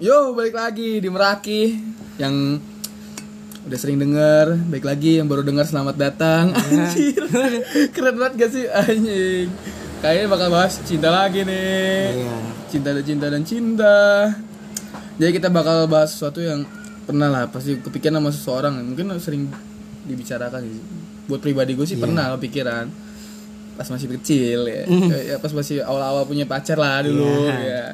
Yo, balik lagi di Meraki yang udah sering denger, baik lagi yang baru denger selamat datang. Anjir. Keren banget gak sih anjing? Kayaknya bakal bahas cinta lagi nih. Iya. Cinta dan cinta dan cinta. Jadi kita bakal bahas sesuatu yang pernah lah pasti kepikiran sama seseorang mungkin sering dibicarakan sih. Buat pribadi gue sih pernah kepikiran pas masih kecil ya. ya pas masih awal-awal punya pacar lah dulu Iya. ya.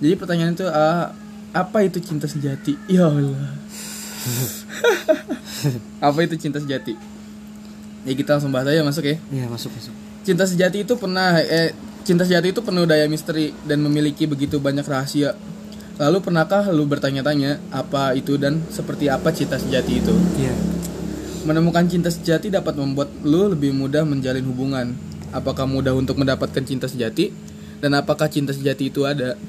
Jadi pertanyaan itu ah, apa itu cinta sejati? Ya Allah. apa itu cinta sejati? Ya kita langsung bahas aja masuk ya. Iya, masuk masuk. Cinta sejati itu pernah eh cinta sejati itu penuh daya misteri dan memiliki begitu banyak rahasia. Lalu pernahkah lu bertanya-tanya apa itu dan seperti apa cinta sejati itu? Iya. Menemukan cinta sejati dapat membuat lu lebih mudah menjalin hubungan. Apakah mudah untuk mendapatkan cinta sejati? Dan apakah cinta sejati itu ada?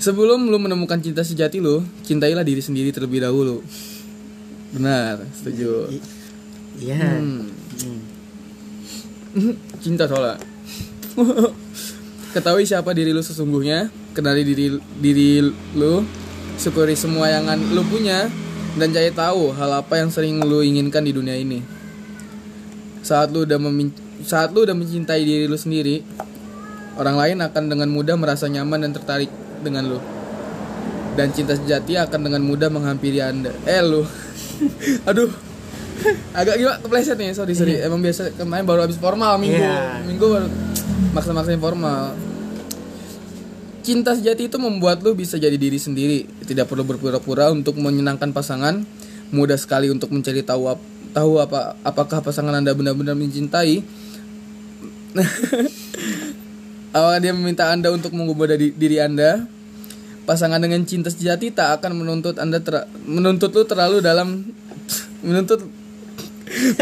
Sebelum lu menemukan cinta sejati lu, cintailah diri sendiri terlebih dahulu. Benar, setuju. Iya. Hmm. Cinta soalnya. Ketahui siapa diri lu sesungguhnya, kenali diri diri lu, syukuri semua yang an- lu punya, dan cari tahu hal apa yang sering lu inginkan di dunia ini. Saat lu udah memin- saat lu udah mencintai diri lu sendiri, orang lain akan dengan mudah merasa nyaman dan tertarik dengan lu. Dan cinta sejati akan dengan mudah menghampiri Anda. Eh lu. Aduh. Agak gila kepleset nih, sorry sorry. Emang biasa kemarin baru habis formal minggu. Iya. Minggu baru maksa-maksain formal. Cinta sejati itu membuat lu bisa jadi diri sendiri, tidak perlu berpura-pura untuk menyenangkan pasangan. Mudah sekali untuk mencari tahu ap- tahu apa apakah pasangan Anda benar-benar mencintai. Apakah dia meminta Anda untuk mengubah dari diri Anda? Pasangan dengan cinta sejati tak akan menuntut Anda ter- menuntut lu terlalu dalam menuntut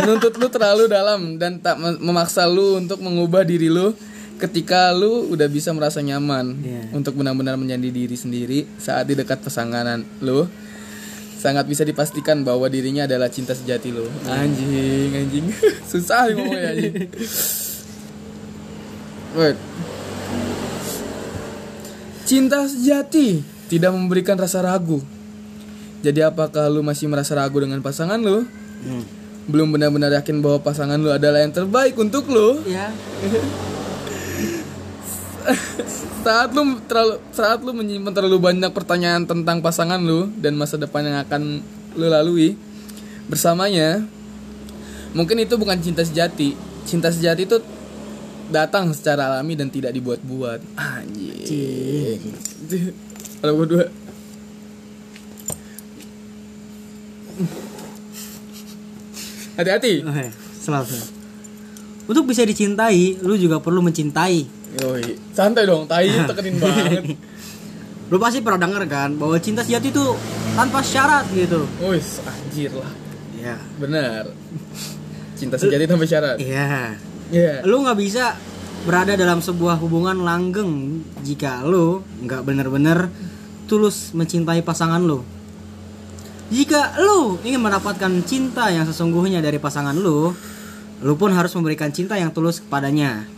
menuntut lu terlalu dalam dan tak mem- memaksa lu untuk mengubah diri lu ketika lu udah bisa merasa nyaman Iya. untuk benar-benar menjadi diri sendiri saat di dekat pasangan lu sangat bisa dipastikan bahwa dirinya adalah cinta sejati lu anjing anjing susah ngomongnya anjing Wait. Cinta sejati tidak memberikan rasa ragu. Jadi apakah lu masih merasa ragu dengan pasangan lu? Hmm. Belum benar-benar yakin bahwa pasangan lu adalah yang terbaik untuk lu? Iya. Saat lu terlalu saat lu menyimpan terlalu banyak pertanyaan tentang pasangan lu dan masa depan yang akan lu lalui bersamanya, mungkin itu bukan cinta sejati. Cinta sejati itu datang secara alami dan tidak dibuat-buat. Anjing. Kalau berdua Hati-hati. Oke, selalu. Untuk bisa dicintai, lu juga perlu mencintai. Yoi. Santai dong, tai tekenin banget. Lu pasti pernah denger kan bahwa cinta sejati itu tanpa syarat gitu. Wis, anjir lah. Iya. Benar. Cinta sejati tanpa syarat. Iya. Iya. Lu nggak bisa berada dalam sebuah hubungan langgeng jika lu nggak benar-benar tulus mencintai pasangan lu. Jika lu ingin mendapatkan cinta yang sesungguhnya dari pasangan lu, lu pun harus memberikan cinta yang tulus kepadanya.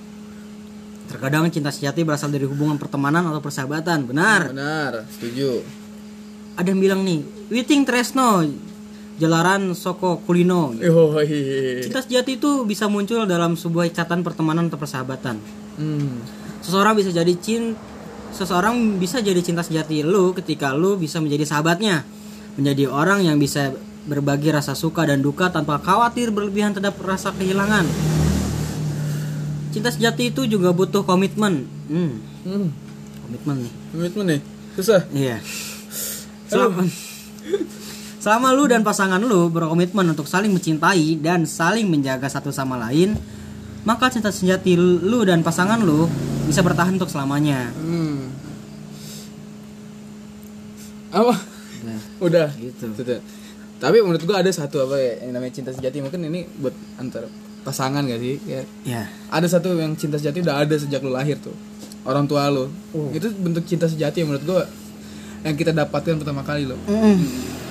Terkadang cinta sejati berasal dari hubungan pertemanan atau persahabatan, benar. Benar, setuju. Ada yang bilang nih, Witing Tresno, Jalaran Soko Kulino. Cinta sejati itu bisa muncul dalam sebuah ikatan pertemanan atau persahabatan. Hmm. Seseorang bisa jadi cin seseorang bisa jadi cinta sejati lu ketika lu bisa menjadi sahabatnya. Menjadi orang yang bisa berbagi rasa suka dan duka tanpa khawatir berlebihan terhadap rasa kehilangan. Cinta sejati itu juga butuh komitmen. Hmm, Hmm. komitmen nih. Komitmen nih. Susah. Iya. Selama, selama lu dan pasangan lu berkomitmen untuk saling mencintai dan saling menjaga satu sama lain, maka cinta sejati lu dan pasangan lu bisa bertahan untuk selamanya. Hmm. Apa? Udah. Gitu. Sudah. Tapi menurut gua ada satu apa ya yang namanya cinta sejati mungkin ini buat antar pasangan gak sih? Ya. ada satu yang cinta sejati udah ada sejak lu lahir tuh orang tua lu itu bentuk cinta sejati yang menurut gua yang kita dapatkan pertama kali lo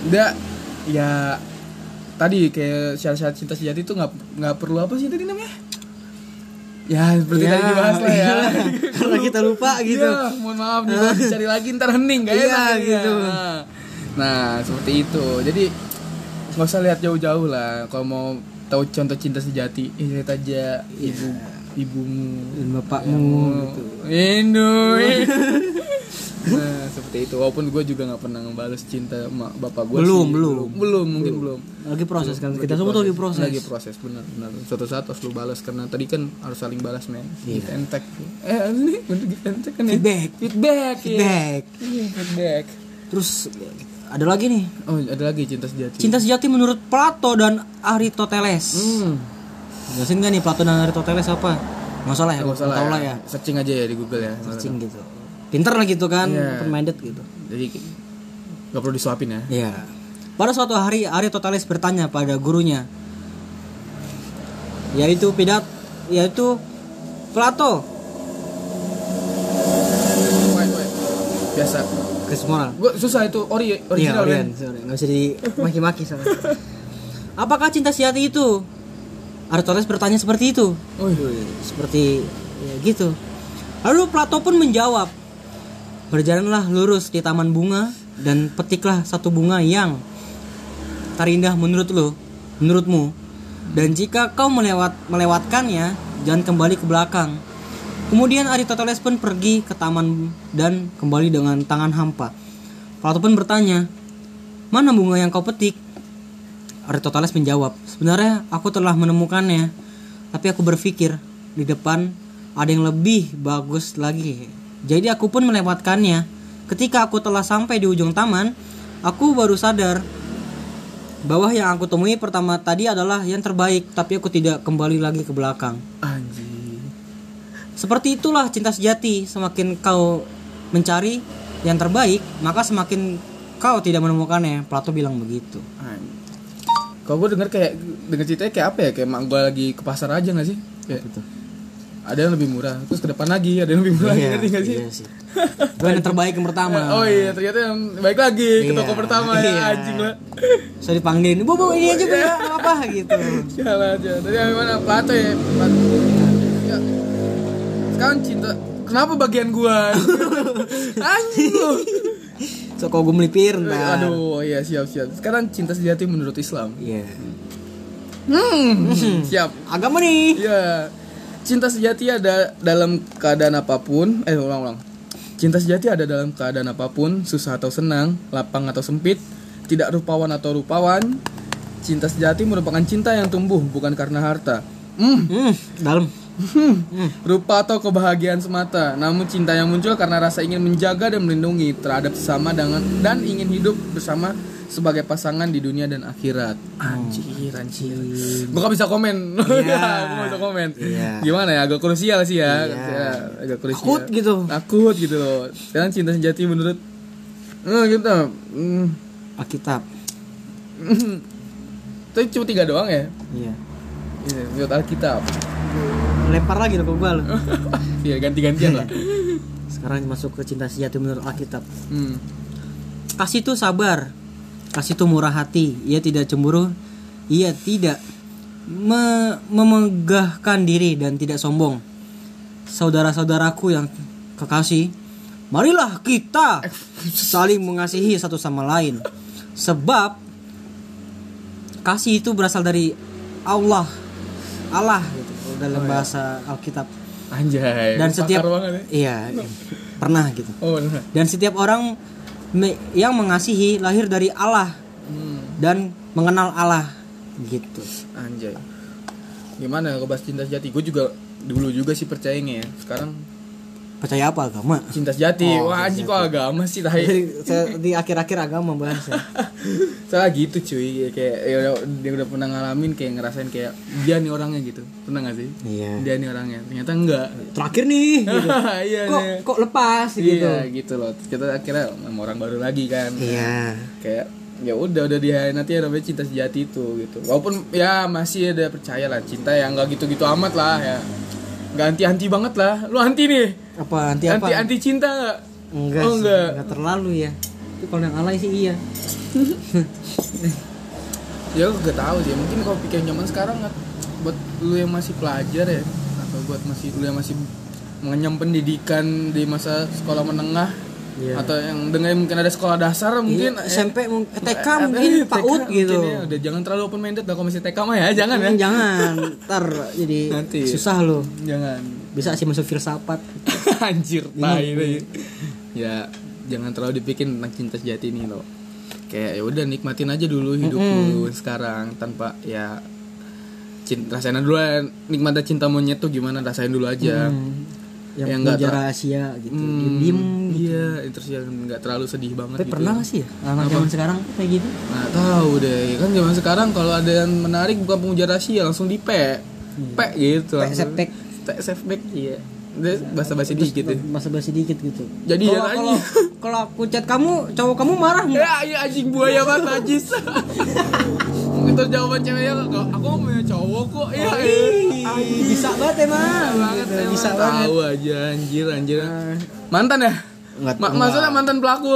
udah ya tadi kayak syarat-syarat cinta sejati itu nggak nggak perlu apa sih tadi namanya Ya seperti Ya, tadi dibahas lah ya. iya. Karena kita lupa gitu. Iya, mohon maaf nih dicari lagi ntar hening gak Iya, enak ya. gitu. Nah, Nah, seperti itu. Jadi nggak usah lihat jauh-jauh lah. Kalau mau tahu contoh cinta sejati, eh, lihat aja ibu ibumu, Dan bapakmu gitu. Indo. nah, seperti itu. Walaupun gue juga nggak pernah ngebales cinta sama bapak gue Belum, sih. belum. belum, mungkin belum. Lagi proses kan. Kita semua tuh lagi proses. Lagi proses benar benar. Suatu saat harus lu balas karena tadi kan harus saling balas men. Iya. Give and take. Eh ini bener give and take kan ya? Feedback. Feedback. iya. Feedback. Iya, feedback. Terus ada lagi nih. Oh, ada lagi cinta sejati. Cinta sejati menurut Plato dan Aristoteles. Hmm. Jelasin gak nih Plato dan Aristoteles apa? Nggak salah ya, Nggak nggak tahu lah ya. Searching aja ya di Google ya. Searching gitu. Pinter lah gitu kan, Iya. open minded gitu. Jadi nggak perlu disuapin ya. Iya. Pada suatu hari Aristoteles bertanya pada gurunya, yaitu pidat, yaitu Plato, Wait, wait. Biasa. Chris Moral. Gue susah itu ori Iya, original Orion, kan. sorry, nggak bisa dimaki-maki sama. Apakah cinta sejati itu? Aristoteles bertanya seperti itu. Oh, seperti ya gitu. Lalu Plato pun menjawab, berjalanlah lurus di taman bunga dan petiklah satu bunga yang terindah menurut lo, menurutmu. Dan jika kau melewat melewatkannya, jangan kembali ke belakang. Kemudian Aristoteles pun pergi ke taman dan kembali dengan tangan hampa. Plato pun bertanya, mana bunga yang kau petik? Aristoteles menjawab, sebenarnya aku telah menemukannya, tapi aku berpikir di depan ada yang lebih bagus lagi. Jadi aku pun melewatkannya. Ketika aku telah sampai di ujung taman, aku baru sadar bahwa yang aku temui pertama tadi adalah yang terbaik, tapi aku tidak kembali lagi ke belakang. Anjing. Seperti itulah cinta sejati. Semakin kau mencari yang terbaik, maka semakin kau tidak menemukannya. Plato bilang begitu. Kalau gue denger kayak denger ceritanya kayak apa ya? Kayak mak gue lagi ke pasar aja gak sih? Kayak, Gitu. ada yang lebih murah, terus ke depan lagi ada yang lebih murah, Iya, ngerti gak sih? iya sih. Itu yang terbaik yang pertama. Oh iya, ternyata yang baik lagi ke Iya, toko pertama ya, iya. anjing lah. Saya dipanggilin, bu bu ini aja bu ya, apa gitu. Sialan aja. Tadi yang mana? Plato ya. Plato. Ya. Sekarang cinta. Kenapa bagian gua? anjing lu. So kalau gue melipir Eh, ntar. Aduh, iya siap siap. Sekarang cinta sejati menurut Islam. Iya. Hmm, siap. Agama nih. Iya. Cinta sejati ada dalam keadaan apa pun. Eh, ulang-ulang. Cinta sejati ada dalam keadaan apa pun, susah atau senang, lapang atau sempit, tidak rupawan atau rupawan. Cinta sejati merupakan cinta yang tumbuh bukan karena harta. Hmm, Hmm, dalam. Rupa atau kebahagiaan semata, namun cinta yang muncul karena rasa ingin menjaga dan melindungi terhadap sesama dengan dan ingin hidup bersama sebagai pasangan di dunia dan akhirat. Anjir, anjir. Gue gak bisa komen. Iya. gue gak bisa komen. Iya. Gimana ya? Agak krusial sih ya. Iya. Ya, agak krusial. Takut gitu. Takut gitu loh. Sekarang cinta sejati menurut Eh gitu. Hmm. Alkitab. Tapi cuma tiga doang ya? Iya. Iya, menurut Alkitab. Lempar lagi lo ke gua lo. Iya, ganti-gantian lah. Sekarang masuk ke cinta sejati menurut Alkitab. Hmm. Kasih itu sabar. Kasih itu murah hati. Ia tidak cemburu. Ia tidak me- memegahkan diri dan tidak sombong. Saudara-saudaraku yang kekasih, marilah kita saling mengasihi satu sama lain. Sebab kasih itu berasal dari Allah. Allah gitu dalam bahasa Alkitab. Anjay. Dan setiap banget ya. iya pernah gitu. Oh, bener. Dan setiap orang me- yang mengasihi lahir dari Allah Hmm. dan mengenal Allah gitu. Anjay. Gimana kalau bahas cinta sejati? Gue juga dulu juga sih percayanya ya. Sekarang Percaya apa agama? cinta sejati. Oh, Wah, anjing kok agama sih saya- di akhir-akhir agama bahas ya. Soalnya gitu cuy, kayak ya udah- dia udah pernah ngalamin kayak ngerasain kayak dia nih orangnya gitu. Pernah gak sih? Iya. Dia nih orangnya. Ternyata enggak. Terakhir nih gitu. iya Kok nih. kok lepas gitu. Iya gitu loh. Kita akhirnya sama orang baru lagi kan. Iya. Kayak ya udah udah nanti ya namanya cinta sejati itu gitu. Walaupun ya masih ada percaya lah cinta yang enggak gitu-gitu amat lah ya. Enggak anti-anti banget lah. Lu anti nih. Apa anti apa? Anti anti cinta enggak? Enggak Oh, sih, enggak. enggak terlalu ya. Tapi kalau yang alay sih iya. Ya gue gak tahu sih. Mungkin kalau pikir zaman sekarang nggak- buat lu yang masih pelajar ya atau buat masih kuliah masih mengenyam pendidikan di masa sekolah menengah Iya. atau yang dengan mungkin ada sekolah dasar mungkin. Iya, SMP mung- TK eh, mungkin eh, PAUD TK gitu. mungkin ya. udah jangan terlalu open minded lah kalau masih TK mah ya jangan ya. Hmm, jangan. Ntar jadi Nanti. susah lo jangan. Bisa sih masuk filsafat. Anjir tai tai. ya. Jangan terlalu dipikirin tentang cinta sejati ini loh kayak ya udah nikmatin aja dulu hidup lu sekarang tanpa ya cinta rasain dulu ya, nikmatin cinta monyet tuh gimana rasain dulu aja yang Yang punya nggak rahasia gitu Hmm, diem iya terus yang nggak terlalu sedih banget tapi gitu. pernah gak sih ya? Anak zaman sekarang kayak gitu? Nggak tahu deh. Kan zaman sekarang kalau ada yang menarik bukan pemuja rahasia langsung di pe pe gitu Pe. Pe sepek iya. Bahasa basi dikit ya. masa basi dikit gitu. Jadi kalau ya kalau kalau aku chat kamu cowok kamu marah nggak? Ya, iya anjing buaya banget najis. Itu jawaban ceweknya kok aku mau punya cowok kok. Ya, bisa banget emang banget Gitu, emang. bisa banget Tahu aja anjir anjir. Mantan ya? Nggak Ma maksudnya mantan pelaku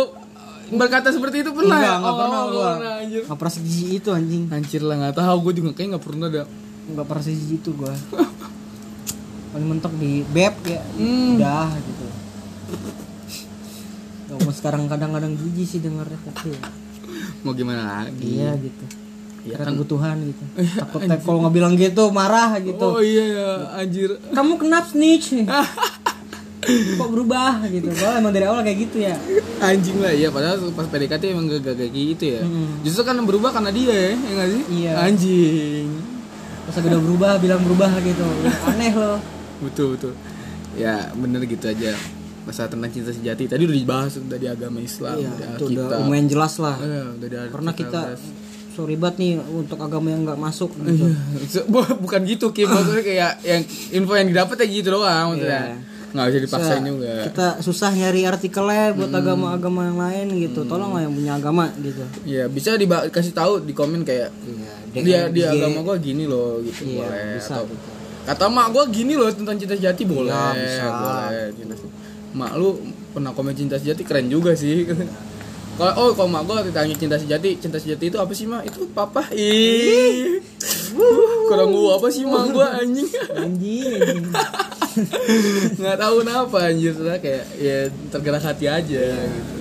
berkata seperti itu pernah? enggak ya? enggak Oh, pernah gua pernah, anjir. nggak pernah sejijik itu anjing Anjir lah nggak tahu gue juga kayak nggak pernah ada. nggak pernah sejijik itu gua paling mentok di beb ya Hmm. udah gitu Walaupun sekarang kadang-kadang jijik sih dengarnya tapi ya, Mau gimana lagi? iya gitu Iya Karena kan. kebutuhan gitu takutnya kalau nggak bilang gitu marah gitu Oh iya ya, anjir. kamu kenapa snitch kok berubah gitu kalau emang dari awal kayak gitu ya Anjing lah ya padahal pas PDKT emang gak, gak kayak gitu ya. Mm. Justru kan berubah karena dia ya, ya nggak sih? Iya. Anjing. pas udah berubah bilang berubah gitu aneh loh betul betul ya bener gitu aja masalah tentang cinta sejati tadi udah dibahas dari agama Islam iya dari itu udah lumayan jelas lah udah dari karena Alkitab, kita bahas. Sorry banget nih untuk agama yang nggak masuk gitu. Iya. Bukan gitu Kim maksudnya kayak yang info yang didapat ya gitu doang maksudnya Iya. nggak bisa dipaksain Sa- juga kita susah nyari artikelnya buat agama-agama yang lain gitu tolonglah yang punya agama gitu ya bisa dikasih tahu di komen kayak iya dia dia agama gua gini loh gitu Iya, boleh bisa atau gitu. kata mak gua gini loh tentang cinta sejati boleh Iya, bisa. boleh cinta sejati. mak lu pernah komen cinta sejati keren juga sih kalau oh kalau mak gua ditanya cinta sejati cinta sejati itu apa sih mak? Itu papa. Ih. Kurang gua apa sih mak gua anjing? Anjing. Anjing. nggak tahu kenapa anjir. Kayak ya tergerak hati aja gitu.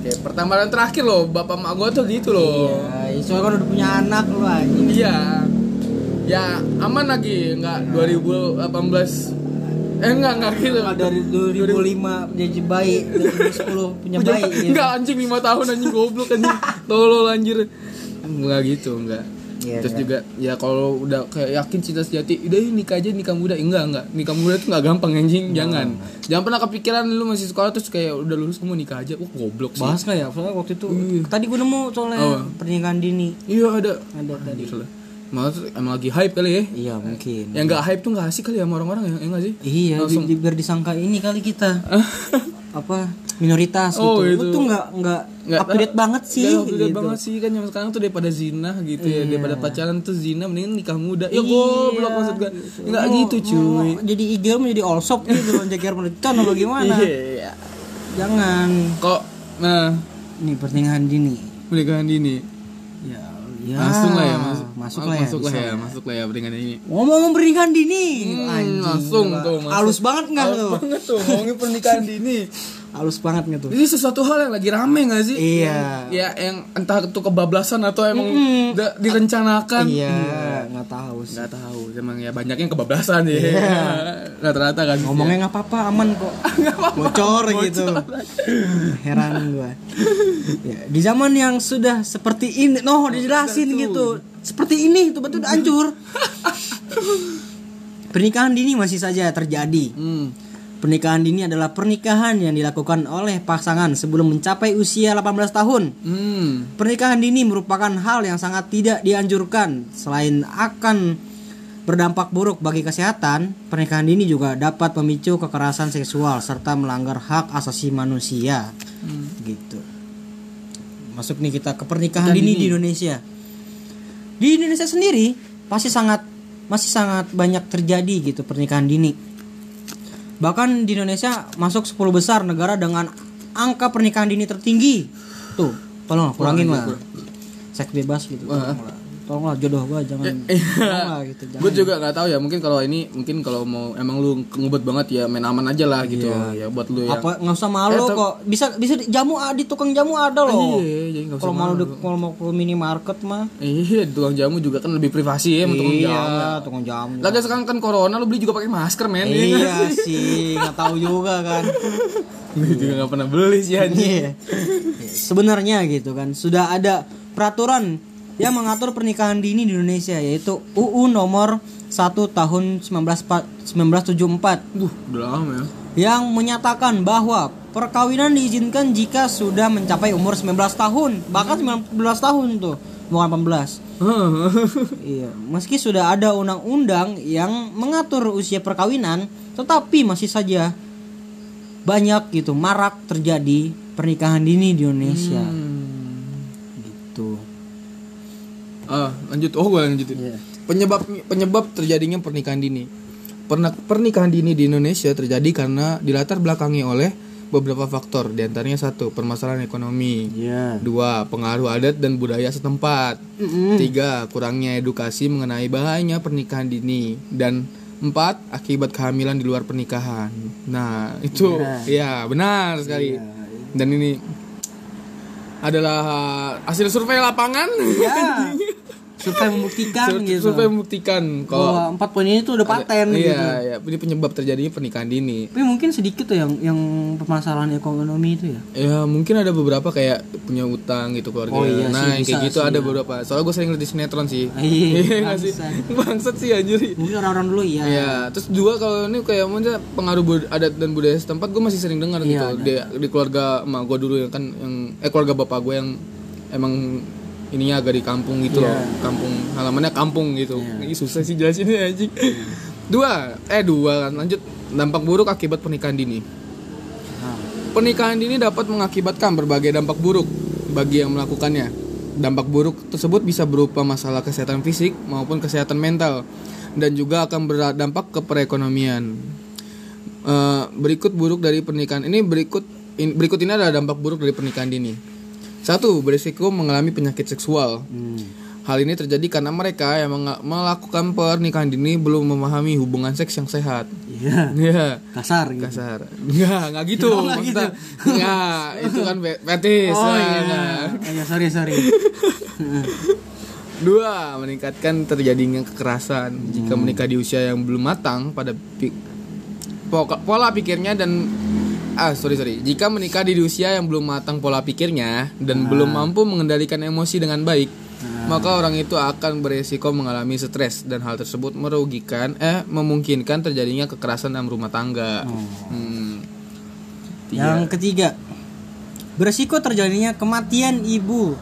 Kayak pertama dan terakhir loh bapak mak gua tuh gitu loh. Iya soalnya kan udah punya anak lu anjing. Iya. Ya aman lagi. Nggak 2018 Eh enggak enggak gitu. dari 2005 jadi bayi 2010 punya bayi gitu. Enggak anjing 5 tahun anjing goblok anjing. Tolol anjir. Enggak gitu, enggak. Iya, Terus iya. juga ya kalau udah kayak yakin cinta sejati, udah yuk nikah aja nikah muda. Enggak, enggak. Nikah muda tuh enggak gampang anjing, jangan. Jangan pernah kepikiran lu masih sekolah terus kayak udah lulus kamu nikah aja. Wah, goblok sih. bahas nggak ya soalnya waktu itu Iya. tadi gue nemu soalnya Apa? pernikahan dini Iya ada. ada tadi Anjir lah. Maksud emang lagi hype kali ya. iya mungkin Yang enggak hype tuh enggak asik kali ya sama orang-orang ya, ya enggak sih? iya Langsung- di- biar disangka ini kali kita apa minoritas Oh, gitu. itu. Lu tuh nggak nggak Nggak up to date banget sih. Nggak up to date gitu. banget sih kan yang sekarang tuh daripada zina gitu ya Iya. daripada pacaran tuh zina mendingan nikah muda ya Iya, goblok maksud gua nggak gitu cuy jadi igel mau jadi all shop gitu loh jaga mercon apa gimana? iya Jangan. kok nah Nih pernikahan dini. pernikahan dini Ya, langsung lah ya masuk masuk lah ya. masuk lah ya masuk lah ya pernikahan ini Ngomong pernikahan dini. Hmm, Anjing, langsung tuh, masuk. Halus banget nggak Halus tuh? banget tuh ngomongin pernikahan dini Halus banget tuh? ini sesuatu hal yang lagi rame gak sih Iya. ya yang entah itu kebablasan atau emang Mm-mm. udah direncanakan Iya, nggak tahu sih. nggak tahu emang ya banyaknya kebablasan ya Iya. rata-rata kan Ngomongnya nggak apa-apa, aman kok. Bocor gitu. Heran gua. Ya, di zaman yang sudah seperti ini, noh dijelasin gitu. Seperti ini itu betul hancur. Pernikahan dini masih saja terjadi. hmm. Pernikahan dini adalah pernikahan yang dilakukan oleh pasangan sebelum mencapai usia 18 tahun. Hmm. Pernikahan dini merupakan hal yang sangat tidak dianjurkan. Selain akan berdampak buruk bagi kesehatan, pernikahan dini juga dapat memicu kekerasan seksual serta melanggar hak asasi manusia. Gitu. Masuk nih kita ke pernikahan Pernikahan dini, dini. di Indonesia. Di Indonesia sendiri pasti sangat masih sangat banyak terjadi gitu pernikahan dini. Bahkan di Indonesia masuk 10 besar negara dengan angka pernikahan dini tertinggi. Tuh, tolong kurangin lah. Seks bebas gitu. Wah. Tolong lah. tolonglah jodoh gua jangan tolonglah gitu jangan. gue juga nggak tahu ya mungkin kalau ini mungkin kalau mau emang lu ngebet banget ya main aman aja lah gitu. Ya buat lu ya. Apa nggak usah malu kok. bisa bisa di- jamu di tukang jamu ada loh. Iya usah kalau mau di- kalau mau ke minimarket mah. Iya di tukang jamu juga kan lebih privasi ya sama tukang jamu. iya tukang jamu. Lagi sekarang kan corona lu beli juga pakai masker men. Iya sih nggak tahu juga kan. Gue juga nggak pernah beli sih anjing. Iya. Sebenarnya gitu kan sudah ada peraturan yang mengatur pernikahan dini di Indonesia yaitu UU nomor 1 tahun 19, 1974 Duh, udah lama ya. Yang menyatakan bahwa perkawinan diizinkan jika sudah mencapai umur 19 tahun bahkan 19 tahun tuh bukan 18 iya meski sudah ada undang-undang yang mengatur usia perkawinan tetapi masih saja banyak gitu marak terjadi pernikahan dini di Indonesia. Gitu ah lanjut. Oh gue lanjutin. Iya. penyebab penyebab terjadinya pernikahan dini. Perna- pernikahan dini di Indonesia terjadi karena dilatar belakangi oleh beberapa faktor di antaranya satu permasalahan ekonomi. Iya. dua pengaruh adat dan budaya setempat. Tiga kurangnya edukasi mengenai bahayanya pernikahan dini. Dan empat akibat kehamilan di luar pernikahan. Nah itu ya benar sekali. Dan ini adalah hasil survei lapangan. Ya survei membuktikan Sur- gitu survei membuktikan kalau empat poin ini tuh udah paten gitu iya, iya, ini penyebab terjadinya pernikahan dini. tapi mungkin sedikit tuh yang yang permasalahan ekonomi itu ya Ya mungkin ada beberapa kayak punya utang gitu keluarga. Oh iya nah sih, yang kayak bisa gitu sih, ada ya. beberapa. Soalnya gue sering lihat di sinetron sih. Iya, nggak sih? bangsat. Sih anjir. mungkin orang-orang dulu ya Iya, terus dua kalau ini kayak maksudnya pengaruh adat dan budaya setempat gue masih sering dengar Iya, gitu di, di keluarga emak gue dulu yang kan yang eh keluarga bapak gue yang emang ininya agak di kampung gitu Iya. loh, kampung halamannya kampung gitu. Ini susah sih jelasinnya anjing. Dua, eh dua kan lanjut dampak buruk akibat pernikahan dini. Nah, Pernikahan dini dapat mengakibatkan berbagai dampak buruk bagi yang melakukannya. Dampak buruk tersebut bisa berupa masalah kesehatan fisik maupun kesehatan mental dan juga akan berdampak ke perekonomian. Eh, berikut buruk dari pernikahan ini berikut in- berikut ini adalah dampak buruk dari pernikahan dini. Satu, berisiko mengalami penyakit seksual. hmm. Hal ini terjadi karena mereka yang melakukan pernikahan dini belum memahami hubungan seks yang sehat. iya Ya kasar gitu kasar enggak enggak gitu Oh, nggak gitu. enggak itu kan fe- fetis oh iya nah. Oh, iya sorry sorry dua meningkatkan terjadinya kekerasan jika Hmm. menikah di usia yang belum matang pada pola pikirnya dan ah sorry sorry. Jika menikah di usia yang belum matang pola pikirnya dan belum mampu mengendalikan emosi dengan baik maka orang itu akan beresiko mengalami stres dan hal tersebut merugikan eh memungkinkan terjadinya kekerasan dalam rumah tangga. Hmm. yang ketiga beresiko terjadinya kematian ibu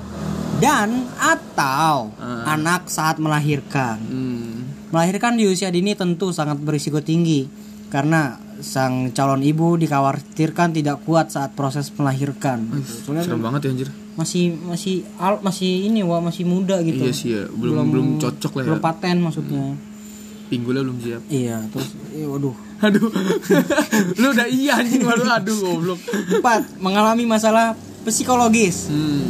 dan atau anak saat melahirkan. Hmm. melahirkan di usia dini tentu sangat berisiko tinggi karena sang calon ibu dikhawatirkan tidak kuat saat proses melahirkan gitu. Soalnya serem banget ya anjir masih masih al, masih ini wah masih muda gitu Iya sih ya, belum belum, cocok lah ya. belum paten maksudnya Pinggulnya belum siap. iya terus eh, waduh Aduh. Lu udah iya anjing baru aduh goblok. empat mengalami masalah psikologis Hmm.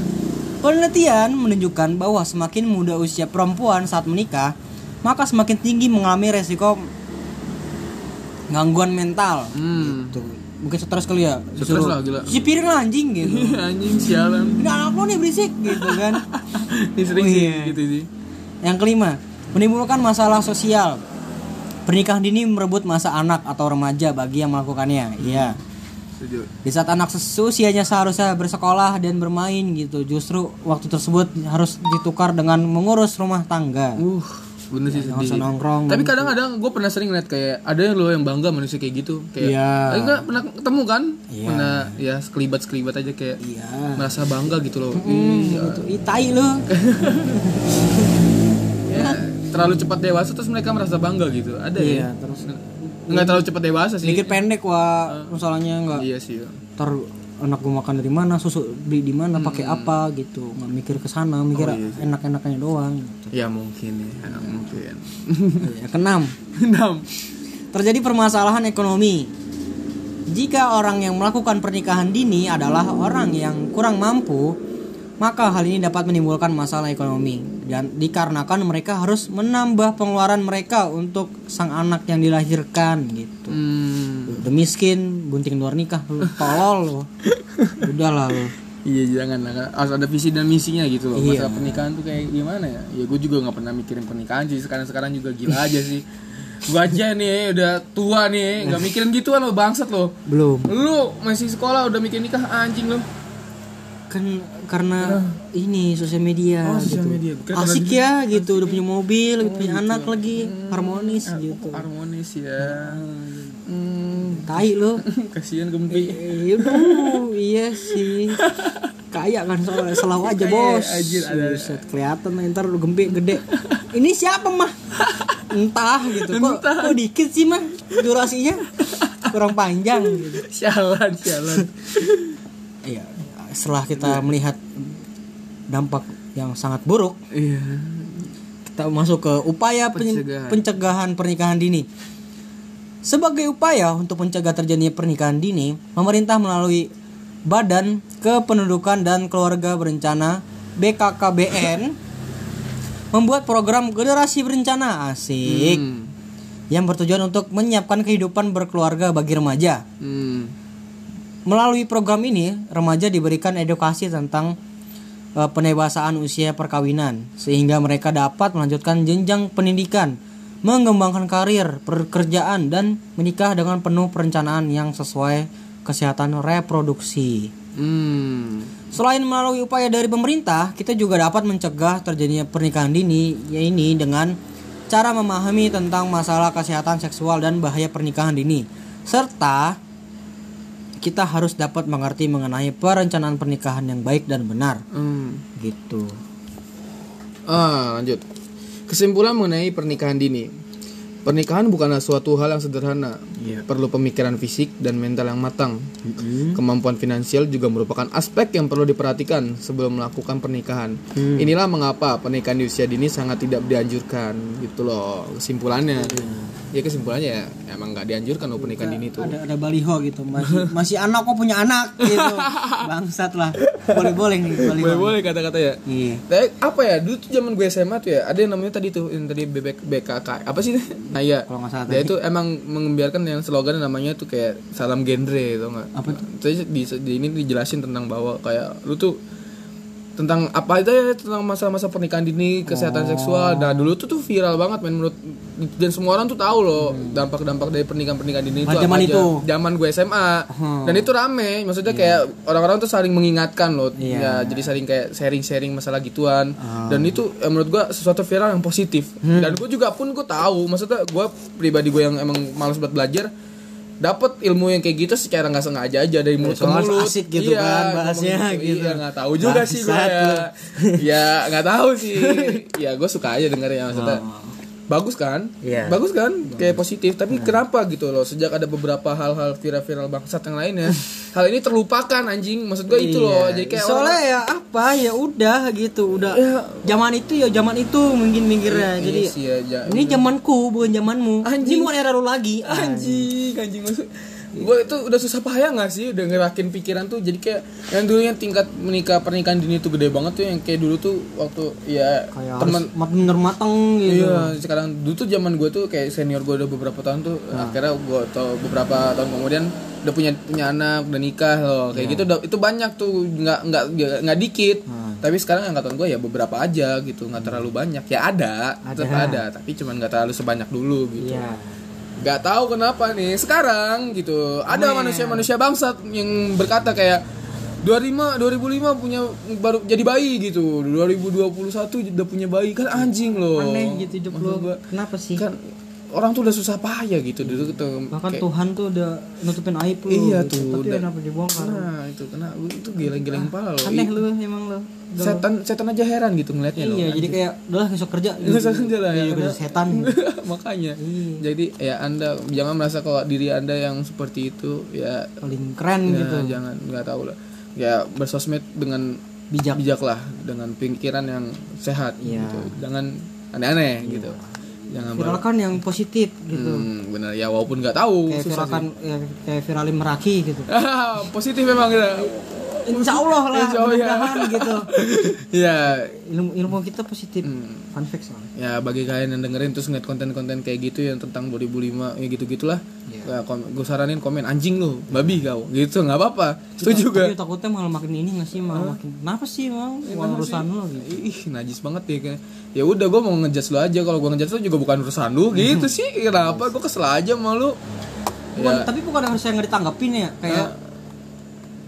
penelitian menunjukkan bahwa semakin muda usia perempuan saat menikah maka semakin tinggi mengalami resiko gangguan mental Hmm. tuh mungkin stres kali ya Stres lah, gila. sipirin lah anjing gitu anjing sialan. ini anak lo nih berisik gitu kan Ini sering Oh, sih iya. gitu sih. yang kelima menimbulkan masalah sosial pernikahan dini merebut masa anak atau remaja bagi yang melakukannya iya Setuju. di saat anak seusianya seharusnya bersekolah dan bermain gitu justru waktu tersebut harus ditukar dengan mengurus rumah tangga Uh, bener sih nggak usah sedih. nongkrong Tapi kadang-kadang gue pernah sering lihat kayak ada yang lo yang bangga manusia kayak gitu. Kayak, Iya. Eh, enggak pernah ketemu kan? Iya. Pernah ya sekelibat sekelibat aja kayak iya merasa bangga gitu loh. Hmm, Iya. gitu. Ih, tai lu Ya, terlalu cepat dewasa terus mereka merasa bangga gitu. Ada iya ya? terus Enggak terlalu cepat dewasa sih. mikir pendek wah masalahnya nggak Iya sih. ya. ntar anak gue makan dari mana susu beli di mana pakai apa gitu nggak mikir ke sana mikir enak-enaknya doang gitu. Ya mungkin ya, mungkin. Ya, keenam Enam. terjadi permasalahan ekonomi jika orang yang melakukan pernikahan dini adalah orang yang kurang mampu maka hal ini dapat menimbulkan masalah ekonomi dan dikarenakan mereka harus menambah pengeluaran mereka untuk sang anak yang dilahirkan gitu Hmm. udah miskin gunting luar nikah lu tolol lu udahlah lu Iya jangan lah harus ada visi dan misinya gitu loh. Iya. Masalah pernikahan tuh kayak gimana ya? Ya gue juga nggak pernah mikirin pernikahan sih. Sekarang sekarang juga gila aja sih. Gue aja nih udah tua nih nggak mikirin gituan lo bangsat lo. belum Lu masih sekolah udah mikirin nikah anjing lo. kan karena ini sosial media Oh, sosial gitu. media. Kira asik ya gitu udah punya mobil punya anak lagi harmonis gitu Harmonis ya. Hmm, tai lu kasihan gempi. Eh, Yaudah, iya sih. Kaya kan soalnya selalu aja bos. anjir, ada- Buset, kelihatan ntar lu gempe gede. Ini siapa mah? Entah gitu. Kok, kok dikit sih mah durasinya kurang panjang gitu. Sialan, sialan. Iya. Setelah kita melihat dampak yang sangat buruk, Iya. kita masuk ke upaya pen- Pencegahan. pencegahan pernikahan dini. Sebagai upaya untuk mencegah terjadinya pernikahan dini, pemerintah melalui Badan Kependudukan dan Keluarga Berencana BKKBN membuat program generasi berencana asik Hmm. yang bertujuan untuk menyiapkan kehidupan berkeluarga bagi remaja. Hmm. Melalui program ini, remaja diberikan edukasi tentang eh, penebasaan usia perkawinan sehingga mereka dapat melanjutkan jenjang pendidikan, mengembangkan karir, pekerjaan dan menikah dengan penuh perencanaan yang sesuai kesehatan reproduksi. Hmm. Selain melalui upaya dari pemerintah, kita juga dapat mencegah terjadinya pernikahan dini yaitu dengan cara memahami tentang masalah kesehatan seksual dan bahaya pernikahan dini serta kita harus dapat mengerti mengenai perencanaan pernikahan yang baik dan benar Hmm. gitu. Ah, lanjut. Kesimpulan mengenai pernikahan dini. Pernikahan bukanlah suatu hal yang sederhana. Iya. Perlu pemikiran fisik dan mental yang matang. Kemampuan finansial juga merupakan aspek yang perlu diperhatikan sebelum melakukan pernikahan. Hmm. Inilah mengapa pernikahan di usia dini sangat tidak dianjurkan, gitu loh. Kesimpulannya. Ya kesimpulannya ya emang nggak dianjurkan loh pernikahan dini tuh. Ada ada baliho gitu masih masih anak kok punya anak gitu bangsat lah boleh boleh nih baliho. Boleh boleh kata-kata ya. Iya. Tapi apa ya dulu tuh zaman gue SMA tuh ya ada yang namanya tadi tuh yang tadi BB, BKK apa sih nah iya Kalau nggak salah dia itu emang membiarkan yang slogan namanya tuh kayak salam genre tau nggak Apa tuh? Terus di, di ini dijelasin tentang bahwa kayak lu tuh tentang apa aja ya tentang masa-masa pernikahan dini kesehatan seksual. Nah dulu tuh tuh viral banget men menurut dan semua orang tuh tahu loh dampak-dampak dari pernikahan-pernikahan dini itu zaman itu. zaman gue SMA dan itu rame maksudnya kayak orang-orang tuh saling mengingatkan loh. Iya. ya jadi saling kayak sharing-sharing masalah gituan. Ah. dan itu eh, menurut gue sesuatu viral yang positif. Hmm. dan gue juga pun gue tahu maksudnya gue pribadi gue yang emang malas buat belajar dapat ilmu yang kayak gitu secara nggak sengaja aja dari mulut ke mulut. asik gitu Iya, kan bahasnya gitu. iya nggak tahu juga sih gue ya. ya nggak tahu sih. Ya gue suka aja dengernya maksudnya. Oh. Bagus kan? Iya. bagus kan? Kayak positif. Tapi kenapa gitu loh? Sejak ada beberapa hal-hal viral-viral bangsat yang lainnya hal ini terlupakan anjing. Maksud gue itu loh. Jadi kayak Iya. soalnya orang- ya apa? Ya udah gitu. Udah Ya. zaman itu ya zaman itu mungkin mikirnya Iya jadi sih ya, ja- ini zamanku bukan zamanmu. Anjing. ini bukan era lu lagi. Anjing. Anjing. Maksud gue itu udah susah payah gak sih udah ngerakin pikiran tuh? Jadi kayak yang dulunya tingkat menikah pernikahan dini tuh gede banget tuh yang kayak dulu tuh waktu ya kayak teman bener mateng gitu. Iya, sekarang dulu tuh zaman gue tuh kayak senior gue udah beberapa tahun tuh Nah. akhirnya gue tau beberapa tahun kemudian udah punya punya anak udah nikah loh kayak gitu. Udah itu banyak tuh nggak nggak nggak- nggak dikit. Nah. tapi sekarang angkatan gue ya beberapa aja gitu nggak terlalu banyak. Ya ada, tetap Ada. ada tapi cuman nggak terlalu sebanyak dulu gitu. Iya nggak tahu kenapa nih sekarang gitu. Ada manusia-manusia bangsat yang berkata kayak 25 2005 punya baru jadi bayi gitu. 2021 udah punya bayi. Kan anjing loh. Aneh gitu hidup gua, kenapa sih? kan orang tuh udah susah payah gitu dulu tuh bahkan kayak- Tuhan tuh udah nutupin aib lu Iya gitu. tuh, tapi udah. kenapa dibongkar. Nah itu kena itu geleng-geleng kepala loh aneh Ih, lu emang Udah- setan setan aja heran gitu ngeliatnya loh iya jadi kayak udah besok kerja. Nggak usah kerja lah, ya, Iya, karena- udah setan. Makanya. Iya. jadi ya anda jangan merasa kalau diri anda yang seperti itu ya. Paling keren Ya, gitu. jangan nggak tahu lah. Ya bersosmed dengan bijak. bijaklah dengan pikiran yang sehat Iya. gitu. Jangan aneh-aneh gitu jangan viralkan yang positif gitu. Hmm, benar. Ya walaupun nggak tahu kayak susah viralkan ya, kayak viralin meraki gitu. Positif memang kita insya Allah lah Insya Allah, ya. gitu. Ya. Ilmu ilmu kita positif. Hmm. fun fact soalnya ya bagi kalian yang dengerin terus ngeliat konten-konten kayak gitu yang tentang 2005 ya gitu gitulah Iya. ya, gue saranin komen anjing lu babi kau. Gitu nggak apa-apa. Setuju Tapi gak takutnya malah makin ini nggak sih malah makin kenapa sih mau uang urusan lo gitu. Ih najis banget ya kayak. Ya udah gue mau ngejudge lu aja. Kalau gue ngejudge lu juga bukan urusan lu. Gitu sih kenapa? Gue kesel aja sama lu. Bukan, ya. tapi bukan harus yang nggak ditanggapin ya kayak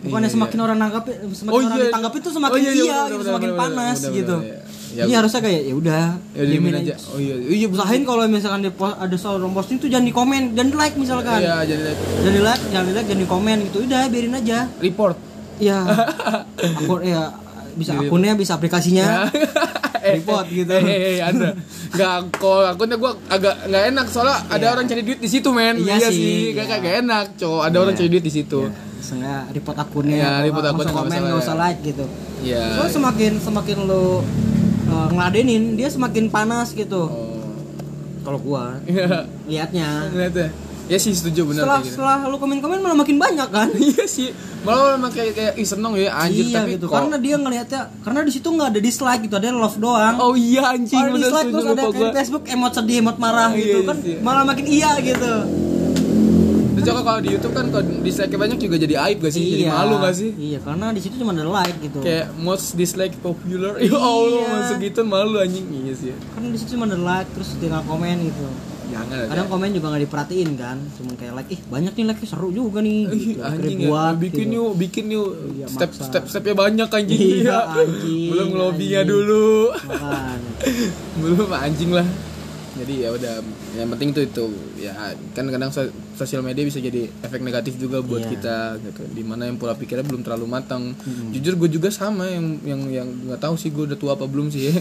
bukannya iya, semakin orang nanggapin semakin Oh, orang iya. ditanggapi tuh semakin Oh, iya, iya, iya, benar, gitu, benar, semakin benar, panas benar, gitu. benar, iya. Ya, Jadi harusnya kayak ya udah ya diemin aja. oh iya iya bener. usahain kalau misalkan di post, ada seorang posting tuh jangan di komen dan di like misalkan. Iya jadi like, jangan di like jangan di like jangan di komen gitu. Udah biarin aja. Report. Ya akun ya bisa akunnya bisa aplikasinya. Report gitu. eh, eh, eh, anda. Nggak kok akunnya gue agak nggak enak soalnya ada orang cari duit di situ men. Iya sih, gak iya. gak enak cowok. Ada orang cari duit di situ Misalnya report akunnya, atau report akun nggak komen, nggak usah ya. like gitu. Iya. Soalnya semakin semakin lo uh, ngeladenin, dia semakin panas gitu. oh Kalau gua iya liatnya. Ya ya sih setuju benar Setelah gitu setelah lo komen-komen malah makin banyak kan? iya sih malah malah kayak kayak ih seneng ya anjir iya tapi gitu. kok Karena dia ngelihatnya karena di situ nggak ada dislike gitu, ada love doang. oh iya anjing bener dislike terus ada kayak Facebook emot sedih, emot marah Oh, gitu iya, kan iya. malah makin iya gitu. Kalau di YouTube kan kalau dislike banyak juga jadi aib gak sih jadi malu gak sih Iya, karena di situ cuma ada like gitu. kayak most dislike popular ya Iya. Allah masuk gitu malu anjing iya sih Karena di situ cuma ada like terus dia nggak komen gitu. jangan ada kadang komen juga nggak diperhatiin kan cuman kayak like ih banyak nih like seru juga nih Ih, gitu. Anjing ya bikin gitu. yuk bikin yuk Iya, step maksa. step stepnya banyak anjing Iya, Iya. anjing, belum lobbynya dulu belum anjing lah jadi ya udah yang penting tuh itu. Ya kan kadang so- sosial media bisa jadi efek negatif juga buat Iya. kita gitu. Di mana yang pola pikirnya belum terlalu matang. Jujur gue juga sama yang yang yang nggak tahu sih gue udah tua apa belum sih.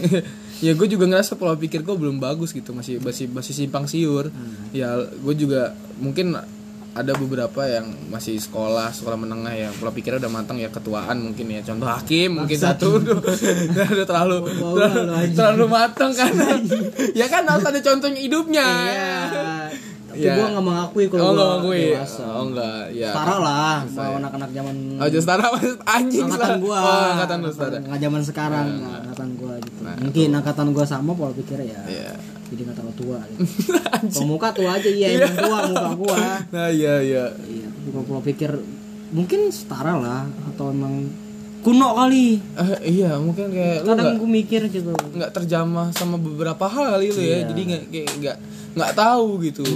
Ya gue juga ngerasa pola pikir gue belum bagus gitu. Masih masih masih simpang siur. Ya gue juga mungkin ada beberapa yang masih sekolah sekolah menengah ya. Pola pikirnya udah matang ya ketuaan mungkin ya. Contoh hakim mungkin satu. udah terlalu terlalu, lu, anjing. terlalu matang kan. Ya kan harus ada contohnya hidupnya. Iya. Tapi Iya. gua nggak mengakui kalau oh gue dewasa. oh enggak ya. Setara lah sama anak-anak zaman oh just setara anjing angkatan gua. Oh angkatan lu setara. Nggak zaman sekarang nggak angkatan gua gitu. Mungkin angkatan gua sama pola pikirnya ya. Iya. Jadi nggak terlalu tua gitu. kalau muka tua aja iya emang tua muka gua. Nah iya iya. Iya kalau pola pikir mungkin setara lah atau emang kuno kali. Eh, iya mungkin kayak lu kadang gue mikir gitu. nggak terjamah sama beberapa hal kali lu Iya. ya jadi nggak kayak nggak nggak tahu gitu.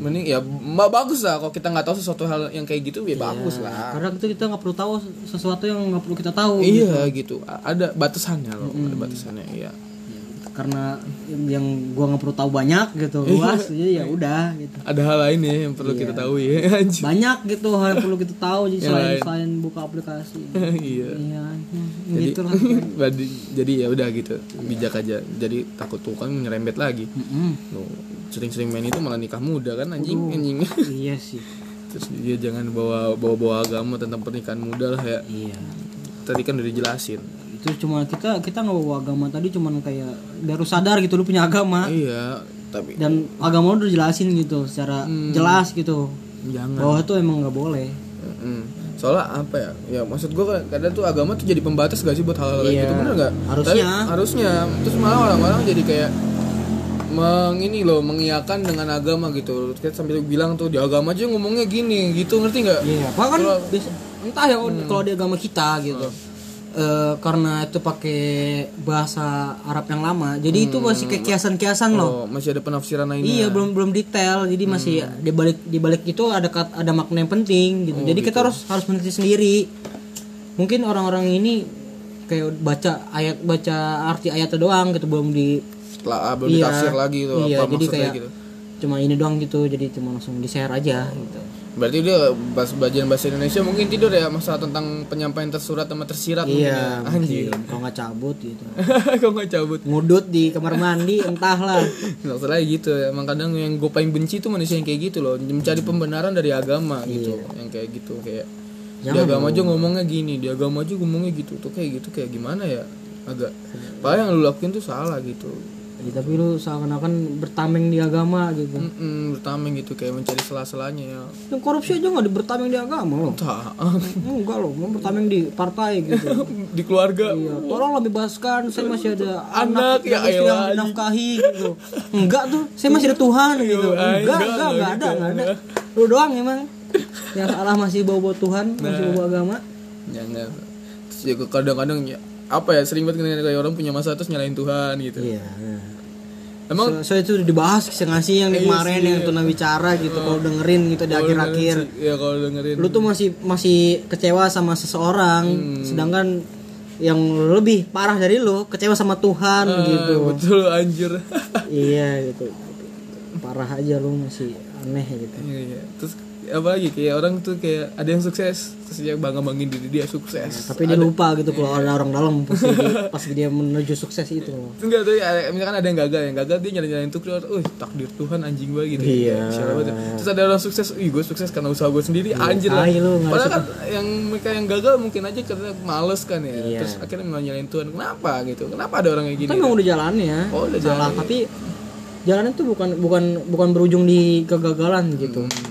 Mending ya ma- bagus lah kalau kita nggak tahu sesuatu hal yang kayak gitu ya bagus lah. Karena itu kita nggak perlu tahu sesuatu yang nggak perlu kita tahu iya gitu. A- ada batasannya loh ada batasannya iya karena yang gua nggak perlu tahu banyak gitu Iya. luas jadi ya udah gitu. Ada hal lain ya yang perlu kita tahu ya banyak gitu hal yang perlu kita tahu jadi selain lain. selain buka aplikasi. Iya. Iya jadi gitu lah jadi- jadi ya udah gitu bijak aja. Jadi takut tuh kan nyerempet lagi. Loh, sering-sering main itu malah nikah muda kan anjing anjing. Iya sih. Terus dia jangan bawa bawa bawa agama tentang pernikahan muda lah ya. Iya. Tadi kan udah dijelasin itu cuma kita kita nggak bawa agama. Tadi cuman kayak baru sadar gitu lu punya agama. Iya tapi dan agama lu udah jelasin gitu secara Hmm. jelas gitu. Jangan. Bahwa itu emang nggak boleh. Mm. soalnya apa ya? Ya maksud gue kadang tuh agama tuh jadi pembatas gak sih buat hal-hal kayak Iya. gitu bener nggak? Harusnya. Tapi harusnya. terus malah orang-orang jadi kayak mengini loh mengiyakan dengan agama gitu. Terus sambil bilang tuh di agama aja ngomongnya gini gitu ngerti nggak? Iya, Kalau- biasa- entah ya kalau di agama kita gitu. Eh, karena itu pakai bahasa Arab yang lama, jadi itu masih kayak kiasan-kiasan loh. oh, masih ada penafsiran lainnya Iya, belum belum detail. Jadi masih di balik di balik itu ada ada makna yang penting gitu. jadi kita harus harus meneliti sendiri. Mungkin orang-orang ini kayak baca ayat baca arti ayatnya doang gitu belum di setelah ah, belum Iya. ditafsir lagi tuh Iya, apa jadi maksudnya kayak gitu cuma ini doang gitu. Jadi cuma langsung di-share aja gitu. Berarti dia bahas bagian bahasa Indonesia mungkin tidur ya masalah tentang penyampaian tersurat sama tersirat mungkin Iya, ya. anjir kalau nggak cabut gitu. kok nggak cabut. Ngudut di kamar mandi entahlah Nggak salah gitu ya. Emang kadang yang gue paling benci tuh manusia yang kayak gitu loh. Mencari pembenaran dari agama gitu Yang kayak gitu kayak Di Jangan agama aja ngomongnya gini Di agama aja ngomongnya gitu. Tuh kayak gitu kayak gimana ya? Agak Padahal yang lu lakuin tuh salah gitu Ya, tapi lu seakan-akan bertameng di agama gitu. Mm-mm, bertameng gitu kayak mencari sela-selanya ya Yang korupsi aja nggak di bertameng di agama loh. tak Enggak loh, mau bertameng di partai gitu. di keluarga Iya, tolonglah bebaskan, saya masih ada Anak, ya yang elah, dinafkahi gitu. Enggak tuh, saya masih ada Tuhan gitu. Enggak, enggak, enggak, enggak ada, enggak ada. Lu doang emang yang salah masih bawa-bawa Tuhan, masih Nah. bawa agama. jangan terus juga kadang-kadang ya apa ya sering banget kayak orang punya masalah terus nyalain Tuhan gitu Iya. emang So, so itu udah dibahas ngasih yang Iya kemarin sih, yang iya. tunawicara gitu kalau dengerin gitu di akhir-akhir. dengerin sih- ya kalau dengerin Lu tuh masih masih kecewa sama seseorang, Hmm. sedangkan yang lebih parah dari lu kecewa sama Tuhan Ah, gitu. betul anjir iya gitu parah aja lu masih aneh gitu Iya, iya. terus apa lagi? Kayak orang tuh kayak ada yang sukses terus dia bangga banggain diri dia sukses. Tapi dia lupa gitu kalau ada orang dalam pas dia, pas dia menuju sukses itu. Enggak tuh ya, misalkan ada yang gagal yang gagal dia nyalain nyalain tuh keluar oh takdir Tuhan anjing banget gitu. Iya. Terus ada orang sukses ih gue sukses karena usaha gue sendiri anjir. Lah lu, padahal kan yang mereka yang gagal mungkin aja karena males kan ya. Iya. terus akhirnya nyalain Tuhan. Kenapa gitu? Kenapa ada orang kayak gini tapi emang udah jalannya Oh, udah salah. jalan. tapi jalannya tuh bukan bukan bukan berujung di kegagalan gitu. Hmm.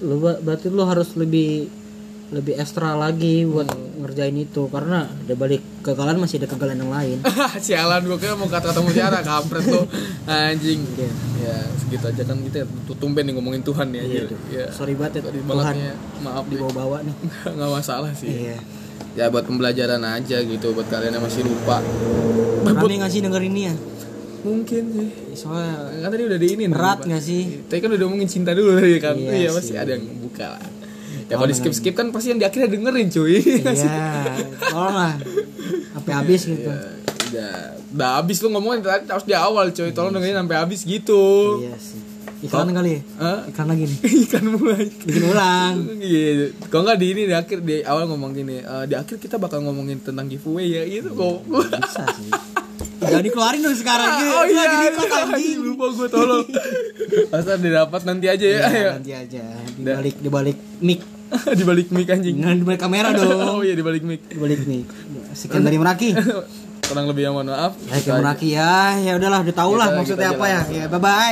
Lu berarti lu harus lebih lebih ekstra lagi buat Hmm. ngerjain itu. Karena ada balik kegagalan masih ada kegagalan yang lain. Sialan gue kira mau kata-kata mutiara kampret tuh. Anjing. Iya. ya segitu aja kan kita tumben nih ngomongin Tuhan ya. Iya, anjir. ya. Sorry banget ya Tuhan ya. maaf dibawa-bawa nih. Nggak masalah sih. Iya. Ya buat pembelajaran aja gitu buat kalian yang masih lupa. Berani nggak sih denger ini ya mungkin sih soalnya kan tadi udah di ini berat nggak sih tadi kan udah ngomongin cinta dulu tadi kan Iya iya, pasti ada yang buka lah ya kalau di skip skip kan pasti yang di akhirnya dengerin cuy Iya, tolong lah. Sampai habis gitu. ya, udah udah habis lu ngomongin tadi harus di awal cuy tolong dengerin sampai habis gitu Iya sih. Iklan kali ya? Hah? Iklan lagi nih. ikan mulai Bikin ulang. Iya, kalau nggak di ini di akhir di awal ngomong gini, eh, di akhir kita bakal ngomongin tentang giveaway ya gitu kok. Bisa sih. Jangan dikeluarin dulu sekarang gitu. oh iya, Lagi di iklan iya, anjing. lupa gue tolong. Asal didapat nanti aja ya, Iya, ayo. nanti aja. Di balik di balik mic. di balik mic anjing. Jangan di balik kamera Oh dong. iya di balik mic. Di balik mic. Sekian dari Meraki. Kurang lebih yang mohon maaf. Ya, Meraki ya. Ya udahlah, udah tau lah maksudnya apa ya. Ya, bye bye.